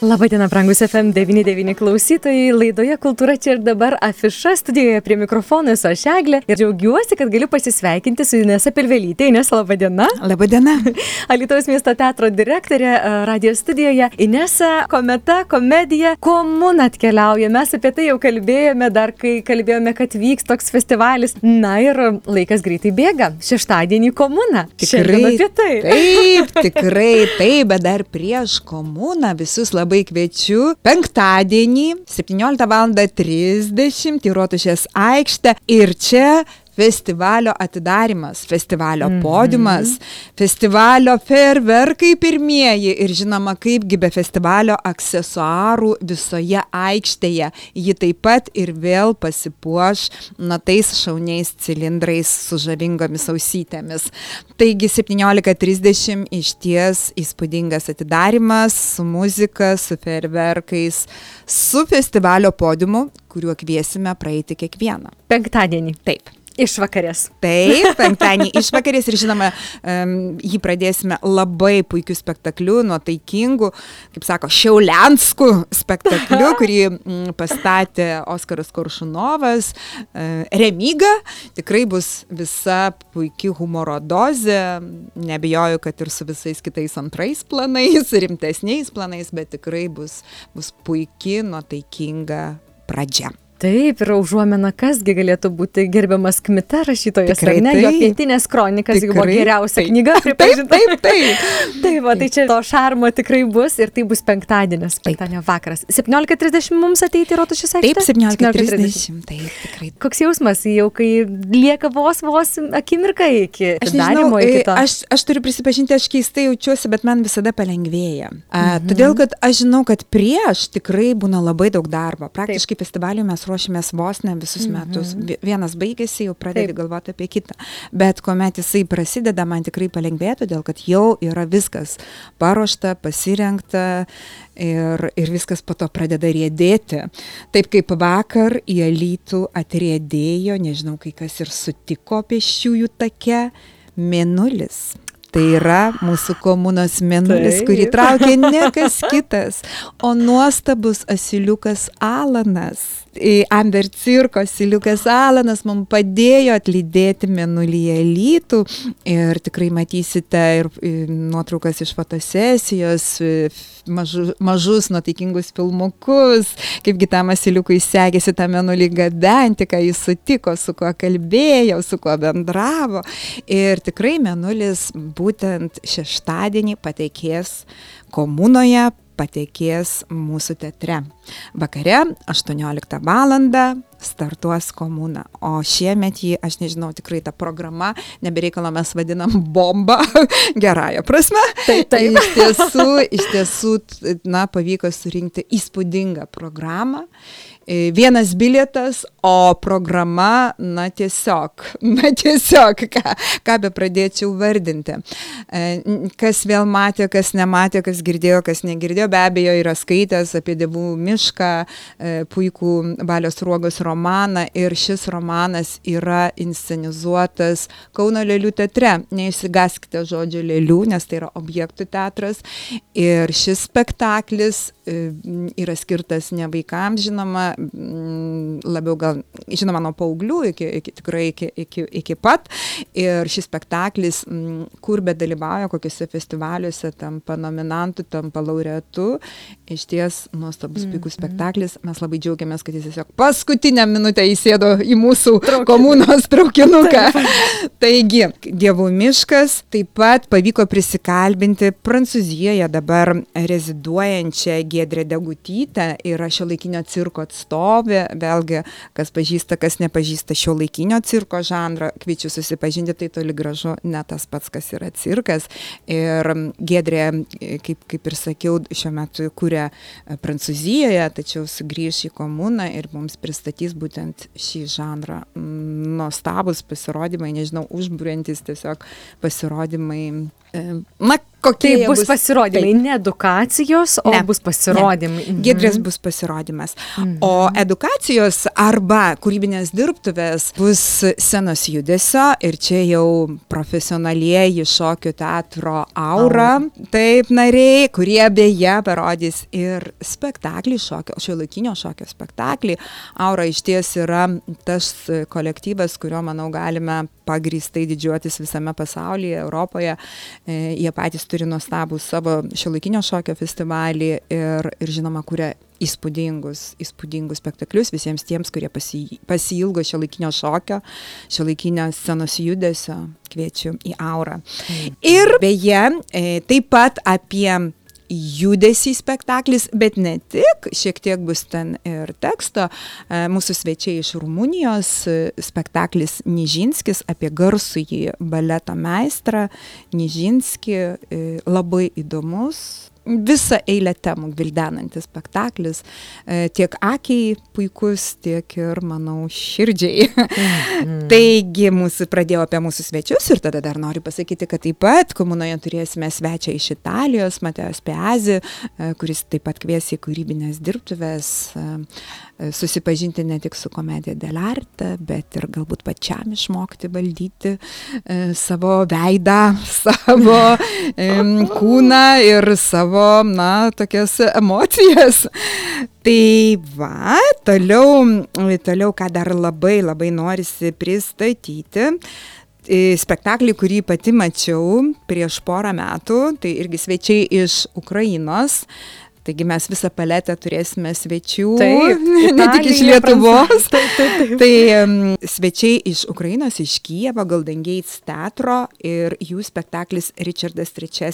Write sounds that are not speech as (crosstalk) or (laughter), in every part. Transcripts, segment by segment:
Labadiena, brangus FM99 klausytojai. Laidoje Kultūra čia ir dabar afiša studijoje prie mikrofono esu aš Eglė ir džiaugiuosi, kad galiu pasisveikinti su Inesa Pilvelytė. Inesa, labadiena. Labadiena. (laughs) Alitaus miesto teatro direktorė e, radio studijoje. Inesa, kometa, komedija, komuna atkeliauja. Mes apie tai jau kalbėjome dar, kai kalbėjome, kad vyks toks festivalis. Na ir laikas greitai bėga. Šeštadienį komuna. Tikrai Šiandien apie tai. Taip, (laughs) tikrai taip, bet dar prieš komuną visus labai kviečiu penktadienį 17 val. 30 į Rotušės aikštę ir čia festivalio atidarimas, festivalio Mhm. podiumas, festivalio ferverkai pirmieji ir žinoma, kaipgi be festivalio aksesuarų visoje aikštėje. Ji taip pat ir vėl pasipuoš na tais šauniais cilindrais su žavingomis ausytėmis. Taigi 17.30 iš ties įspūdingas atidarimas su muzika, su ferverkais, su festivalio podiumu, kuriuo kviesime praeiti kiekvieną. Penktadienį. Taip. Išvakarės. Taip, (laughs) penktadienį išvakarės ir žinoma, jį pradėsime labai puikiu spektakliu, nuotaikingų, kaip sako, šiaulianskų spektakliu, (laughs) kurį mm, pastatė Oskaras Koršunovas, uh, Remyga. Tikrai bus visa puikia humoro dozė, nebejoju, kad ir su visais kitais antrais planais, (laughs) rimtesniais planais, bet tikrai bus, bus puikia, nuotaikinga pradžia. Taip, ir užuomena, kasgi galėtų būti gerbiamas Kmita rašytojas, Tikrai ar ne? Jo taip. pietinės kronikas juk buvo Tikrai geriausia taip. knyga, Taip, (laughs) pripažinta. taip, taip. Taip, (laughs) va, tai čia to šarmo tikrai bus ir tai bus penktadienis, penktadienio vakaras. 17.30 mums ateiti rotušės Taip, aikštė? 17.30. Taip, tikrai. Koks jausmas, jau kai lieka vos vos akimirka iki atidarymo, iki e, to. aš, aš turiu prisipažinti, aš keistai jaučiuosi, bet man visada palengvėja. A, Mhm. todėl, kad aš žinau, kad prieš tikrai būna labai daug darbo. Praktiškai festivaliui mes ruošiamės vos ne visus Mhm. metus. Vi- Vienas baigėsi, jau pradedi galvoti apie kitą. Bet kuomet jisai prasideda, man tikrai palengvėja, todėl kad jau yra viskas paruošta, pasirengta ir, ir viskas po to pradeda riedėti. Taip kaip vakar į Alytų atriedėjo, nežinau, kai kas ir sutiko pėsčiųjų take, mėnulis. Tai yra mūsų komunos mėnulis, Taip. kurį traukia ne kas kitas, o nuostabus asiliukas Alanas. Amber cirko asiliukas Alanas mums padėjo atlydėti mėnulį į Alytų ir tikrai matysite ir nuotraukas iš fotosesijos, e, f- mažu, mažus nuotaikingus filmukus, kaipgi tam asiliukui sekėsi tą mėnulį gabenti, ką jis sutiko, su kuo kalbėjo, su kuo bendravo. Ir tikrai mėnulis būtent šeštadienį pateikės komunoje, patekės mūsų teatre. Vakare 18 val. Startuos komuna. O šiemet jį, aš nežinau, tikrai ta programa, nebereikalo mes vadinam bomba, (laughs) gerąją prasme. Taip, taip. Iš tiesų, iš tiesų, na, pavyko surinkti įspūdingą programą. E, Vienas bilietas, o programa, na tiesiog, (laughs) na tiesiog, ką, ką be pradėčiau vardinti. E, Kas vėl matė, kas nematė, kas girdėjo, kas negirdėjo, be abejo yra skaitęs apie dievų mišką, e, puikų Valios Ruogos romaną ir šis romanas yra inscenizuotas Kauno Lėlių teatre. Neišsigaskite žodžio Lėlių, nes tai yra objektų teatras. Ir šis spektaklis yra skirtas ne vaikams, žinoma, m, labiau gal, žinoma, nuo paauglių iki, iki tikrai iki, iki, iki pat. Ir šis spektaklis, m, kur be dalyvauja, kokiuose festivaliuose tampa nominantų, tampa laureatu, iš ties nuostabus Mhm. puikus spektaklis. Mes labai džiaugiamės, kad jis tiesiog paskutinę minutę įsėdo į mūsų Traukinį. komunos traukinuką. Taigi, Dievų miškas taip pat pavyko prisikalbinti Prancūzijoje dabar reziduojančią Gedrę Degutytę, yra šio laikinio cirko atstovė, vėlgi, kas pažįsta, kas nepažįsta šio laikinio cirko žanrą, kviečiu susipažinti, tai toli gražu ne tas pats, kas yra cirkas. Ir Gedrė, kaip, kaip ir sakiau, šiuo metu kūrė Prancūzijoje, tačiau sugrįž į komuną ir mums pristatys būtent šį žanrą. Nuostabus pasirodymai, nežinau, užbūrintis tiesiog pasirodymai. E, Na, kokie Tai jie bus pasirodymai, Taip. ne edukacijos, o Ne, bus pasirodymai. Ne. Giedrės bus pasirodymas. O edukacijos arba kūrybinės dirbtuvės bus scenos judesio ir čia jau profesionalieji šokio teatro aura. Taip, nariai, kurie beje parodys ir spektaklį šokio, šiuolaikinio šokio spektaklį. Aura iš ties yra tas kolektyvas, kurio, manau, galime pagristai didžiuotis visame pasaulyje, Europoje. E, jie patys turi nuostabų savo šiuolaikinio šokio festivalį ir, ir žinoma, kuria įspūdingus, įspūdingus spektaklius visiems tiems, kurie pasi, pasilgo šiuolaikinio šokio, šiuolaikinio scenos judesio, kviečiu į aurą. Ir beje, e, taip pat apie judesį spektaklis, bet ne tik, šiek tiek bus ten ir teksto. E, Mūsų svečiai iš Rumunijos, e, spektaklis Nižinskis apie garsųjį baleto meistrą. Nižinskį e, labai įdomus, visą eilę temų gvildenantis spektaklis, e, tiek akiai puikus, tiek ir, manau, širdžiai. (laughs) Taigi, mūsų pradėjau apie mūsų svečius ir tada dar noriu pasakyti, kad taip pat komunoje turėsime svečią iš Italijos, Matejos Peazi, e, kuris taip pat kvies į kūrybinės dirbtuvės, e, susipažinti ne tik su komedija dell'arte, bet ir galbūt pačiam išmokti valdyti savo veidą, (laughs) savo kūną ir savo, na, tokias emocijas. (laughs) Tai va, toliau, toliau, ką dar labai labai norisi pristatyti. E, Spektaklį, kurį pati mačiau prieš porą metų, tai irgi svečiai iš Ukrainos. Taigi mes visą paletę turėsime svečių, Taip, (laughs) ne tik iš Lietuvos. Taip, taip, taip. Tai em, svečiai iš Ukrainos, iš Kijevo, Golden Gates teatro ir jų spektaklis Richardas III.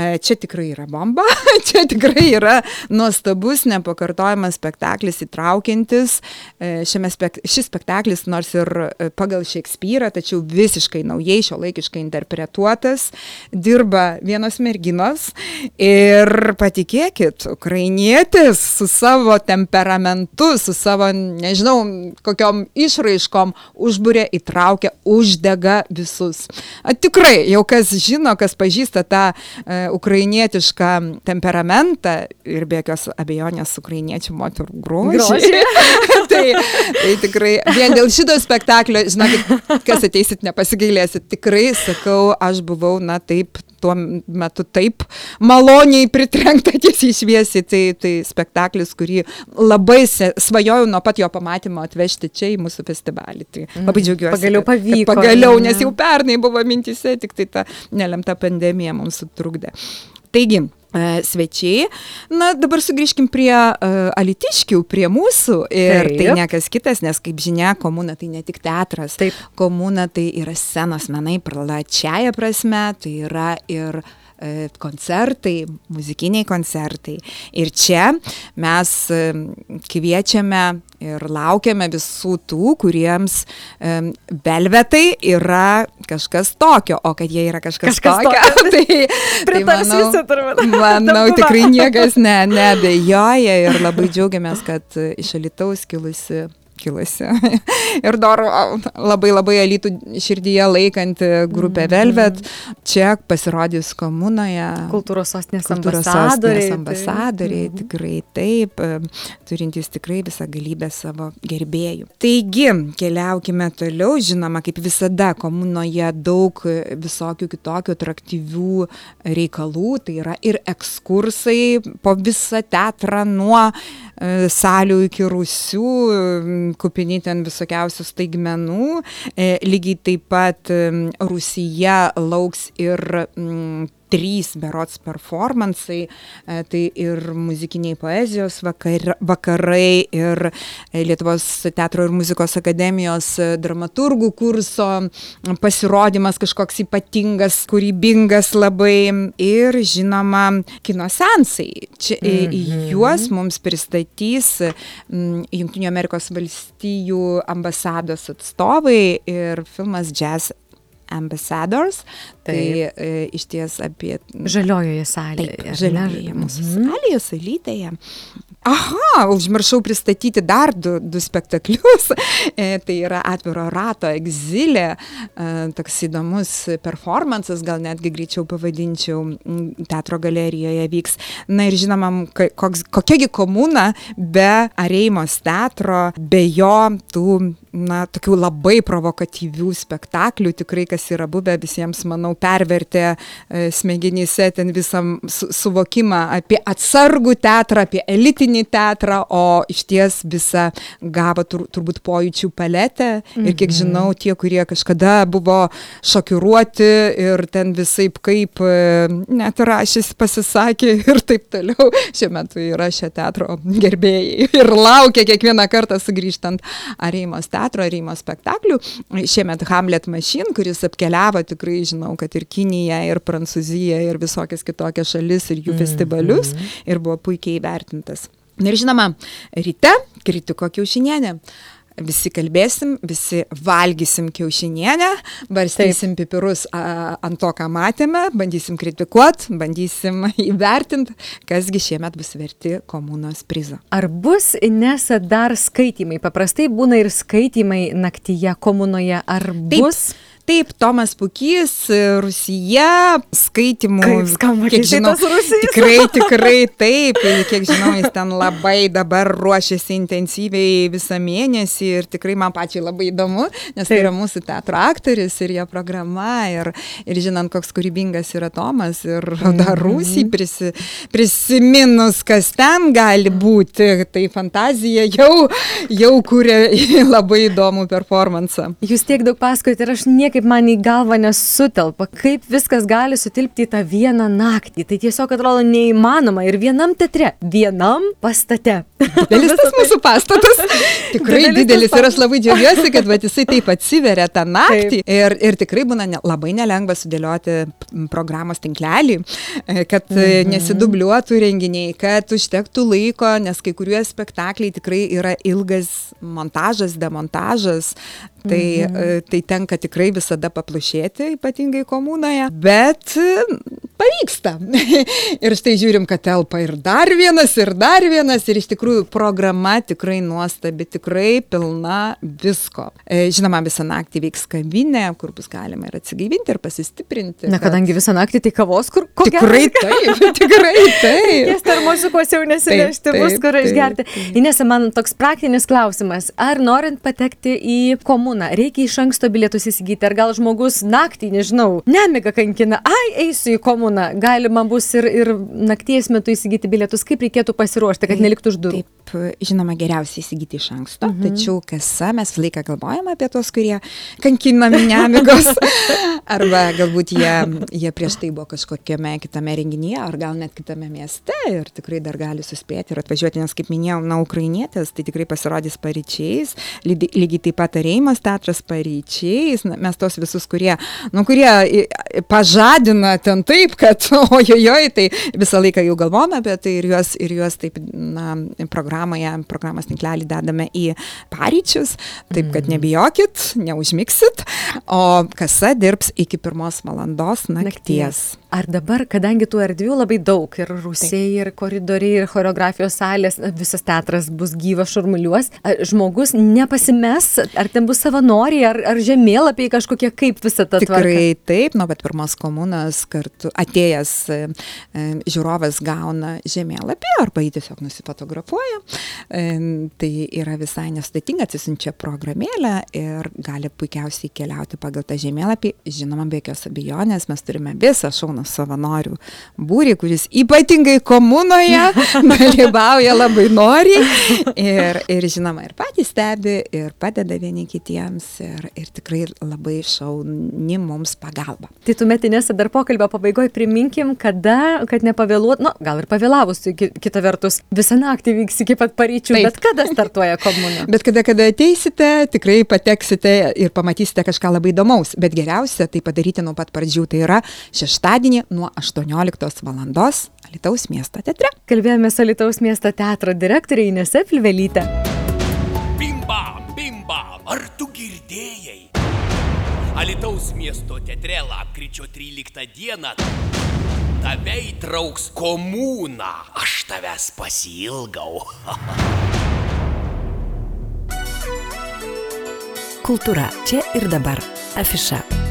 E, Čia tikrai yra bomba, (laughs) čia tikrai yra nuostabus, nepakartojamas spektaklis, įtraukiantis. E, Šiame spek šis spektaklis, nors ir e, pagal Šekspyrą, tačiau visiškai naujai, šio laikiškai interpretuotas, dirba vienos merginos ir patikėkit, ukrainietis su savo temperamentu, su savo, nežinau, kokiom išraiškom užbūrė, įtraukia, uždega visus. A, tikrai, jau kas žino, kas pažįsta tą e, ukrainietišką temperamentą ir be jokios abejonės ukrainiečių moterų. Grožį. (laughs) tai, tai tikrai vien dėl šito spektaklio, žinokit, kas ateisit, nepasigailėsit. Tikrai sakau, aš buvau, na taip, tuo metu taip maloniai pritrenkta tiesiai šviesiai. Tai, tai spektaklis, kurį labai svajojau nuo pat jo pamatymo atvežti čia į mūsų festivalį. Tai labai džiaugiuosi. Pagaliau pavyko, Pagaliau, nes jau pernai buvo mintise, tik tai ta nelemta pandemija mums sutrukdė. Taigi, e, svečiai. Na, dabar sugrįžkim prie uh, alitiškių, prie mūsų. Ir Taip. tai Taip. niekas kitas, nes kaip žinia, komuna tai ne tik teatras. Taip. Komuna tai yra scenos menai plačiaja prasme, tai yra ir e, koncertai, muzikiniai koncertai. Ir čia mes e, kviečiame ir laukiame visų tų, kuriems um, velvetai yra kažkas tokio, o kad jie yra kažkas, Kažkas tokio, tokio. (laughs) tai, tai manau, visi turbūt. (laughs) manau tikrai niekas ne, nebejoja ir labai džiaugiamės, kad e, iš Alitaus kilusi kilusi. (laughs) ir dar labai labai elitų širdyje laikanti grupė Mhm. Velvet. Čia pasirodys komunoje. Kultūros sostinės ambasadoriai. sostinės ambasadoriai, tai- tikrai taip, e, turintys tikrai visą galybę savo gerbėjų. Taigi, keliaukime toliau, žinoma, kaip visada, komunoje daug visokių kitokių atraktyvių reikalų, tai yra ir ekskursai po visą teatrą nuo e, salių iki rusių, kupini ten visokiausių staigmenų. E, Lygiai taip pat Rusija lauks ir trys berots performansai, e, tai ir muzikiniai poezijos vakar, vakarai, ir e, Lietuvos teatro ir muzikos akademijos e, dramaturgų kurso pasirodymas kažkoks ypatingas, kūrybingas labai ir žinoma kino sensai. Čia mhm. juos mums pristatys Junktinių Amerikos valstijų ambasados atstovai ir filmas Jazz Ambassadors. Tai e, iš ties apie... Žaliojoje salėje. Taip, žaliojoje mūsų salėje, salytėje. Aha, užmiršau pristatyti dar du, du spektaklius. (laughs) E, tai yra atviro rato egzilė, e, toks įdomus performances, gal netgi greičiau pavadinčiau, teatro galerijoje vyks. Na ir žinoma, koks, kokiagi komuna be Areimos teatro, be jo tų na, tokių labai provokatyvių spektaklių, tikrai kas yra buvę, visiems, manau, pervertė e, smegenyse ten visą su, suvokimą apie atsargų teatrą, apie elitinį teatrą, o iš ties visą gavo tur, turbūt pojūčių paletę. Ir kiek mhm. žinau, tie, kurie kažkada buvo šokiruoti ir ten visai kaip e, net rašys pasisakė ir taip toliau, šiuo metu yra šio teatro gerbėjai ir laukia kiekvieną kartą sugrįžtant Areimos teatrą teatro Reimo spektaklių. Šiemet Hamlet Machine, kuris apkeliavo tikrai, žinau, kad ir Kiniją, ir Prancūziją, ir visokias kitokias šalis, ir jų festivalius, mm -hmm. ir buvo puikiai įvertintas. Ir žinoma, ryte kritiko kiaušinienė visi kalbėsim, visi valgysim kiaušinienę, barstysim Taip. pipirus a, ant to, ką matėme, bandysim kritikuoti, bandysim (laughs) įvertinti, kasgi šiemet bus verti komunos prizo. Ar bus Inesa dar skaitymai? Paprastai būna ir skaitymai naktyje komunoje. Ar Taip. bus? Taip, Tomas Pukys, Rusija, skaitimų. Kaip skamba, kiek žinau, tikrai, tikrai taip, kiek žinau, jis ten labai dabar ruošiasi intensyviai visą mėnesį ir tikrai man pačiai labai įdomu, nes taip. tai yra mūsų teatro aktorius ir jo programa ir, ir žinant, koks kūrybingas yra Tomas ir dar mhm. Rusijai prisi, prisiminus, kas ten gali būti, tai fantazija jau, jau kūrė (laughs) labai įdomų performansą. Jūs tiek daug pasakojate ir aš niekaip niekaip man į galvą nesutelpa, kaip viskas gali sutilpti į tą vieną naktį. Tai tiesiog atrodo neįmanoma ir vienam teatre, vienam pastate. Didelis tas mūsų pastatas. (laughs) Tikrai didelis, didelis ir aš labai džiaugiuosi, kad vat, jisai taip (laughs) atsiveria tą naktį ir, ir tikrai būna ne, labai nelengva sudėlioti programos tinklelį, e, kad mhm. nesidubliuotų renginiai, kad užtektų laiko, nes kai kurie spektakliai tikrai yra ilgas montažas, demontažas, tai, mhm. tai tenka tikrai visada paplušėti, ypatingai komunoje, bet pavyksta. (laughs) ir štai žiūrim, kad telpa ir dar vienas, ir dar vienas, ir iš tikrųjų programa tikrai nuostabi, tikrai pilna visko. E, žinoma, visą naktį vyks kavinė, kur bus galima ir atsigaivinti, ir pasistiprinti. Na, bet... kadangi visą naktį tai kavos, kur ko (laughs) Tikrai taip, tikrai taip. Jas termosiukos jau nesinešti, bus kur išgerti. Inesa, man toks praktinis klausimas. Ar norint patekti į komuną, reikia iš anksto bilietus įsigyti? Ar gal žmogus naktį, nežinau, nemiga kankina, ai, eisiu į komuną? Būna galima bus ir, ir nakties metu įsigyti bilietus, kaip reikėtų pasiruošti, kad neliktų už durų? Taip, žinoma, geriausia įsigyti iš anksto, mhm. tačiau kasa mes laiką galvojame apie tos, kurie kankinami nemigos, (laughs) arba galbūt jie, jie prieš tai buvo kažkokiame kitame renginyje, ar gal net kitame mieste ir tikrai dar gali suspėti ir atvažiuoti, nes kaip minėjau, na, ukrainietės, tai tikrai pasirodys paryčiais, lygiai taip pat Reimas teatras paryčiais, na, mes tos visus, kurie, nu, kurie pažadina ten taip, kad (laughs) ojojoj, tai visą laiką jau galvojame apie tai ir juos, ir juos taip, na, programoje, programos tinklelį dedame į paryčius, taip kad mhm. nebijokit, neužmiksit, o kasa dirbs iki pirmos valandos nakties. nakties. Ar dabar, kadangi tų erdvių labai daug, ir rusiai, ir koridoriai, ir choreografijos salės, visas teatras bus gyvas šurmuliuos, žmogus nepasimes, ar ten bus savanoriai, ar, ar žemėlapiai kažkokie, kaip visą tą tvarką? Tikrai taip, nuo pat pirmos komunos kartu atėjęs e, e, žiūrovas gauna žemėlapį arba jį tiesiog nusifotografuoja. E, tai yra visai nesudėtinga, atsisunčia programėlę ir gali puikiausiai keliauti pagal tą žemėlapį. Žinoma, be jokios abejonės mes turime visą šauną jaunų savanorių būrį, kuris ypatingai komunoje (laughs) dalyvauja labai noriai ir, ir žinoma ir patys stebi ir padeda vieni kitiems ir, ir tikrai labai šauni mums pagalba. Tai tu metinėse dar pokalbio pabaigoje priminkim, kada, kad nepavėluot, nu, gal ir pavėlavus, kita vertus, visą naktį vyks iki pat paryčių, Taip. bet kada startuoja komuna? bet kada, kada ateisite, tikrai pateksite ir pamatysite kažką labai įdomaus, bet geriausia tai padaryti nuo pat pradžių, tai yra šeštadienį renginį nuo 18 val. Alitaus miesto teatre. Kalbėjome su Alitaus miesto teatro direktorė Inese Filvelyte. Bimba, bimba, ar tu girdėjai? Alitaus miesto teatre lapkričio 13 dieną tave įtrauks komūną. Aš tavęs pasilgau. Kultūra čia ir dabar. Afiša.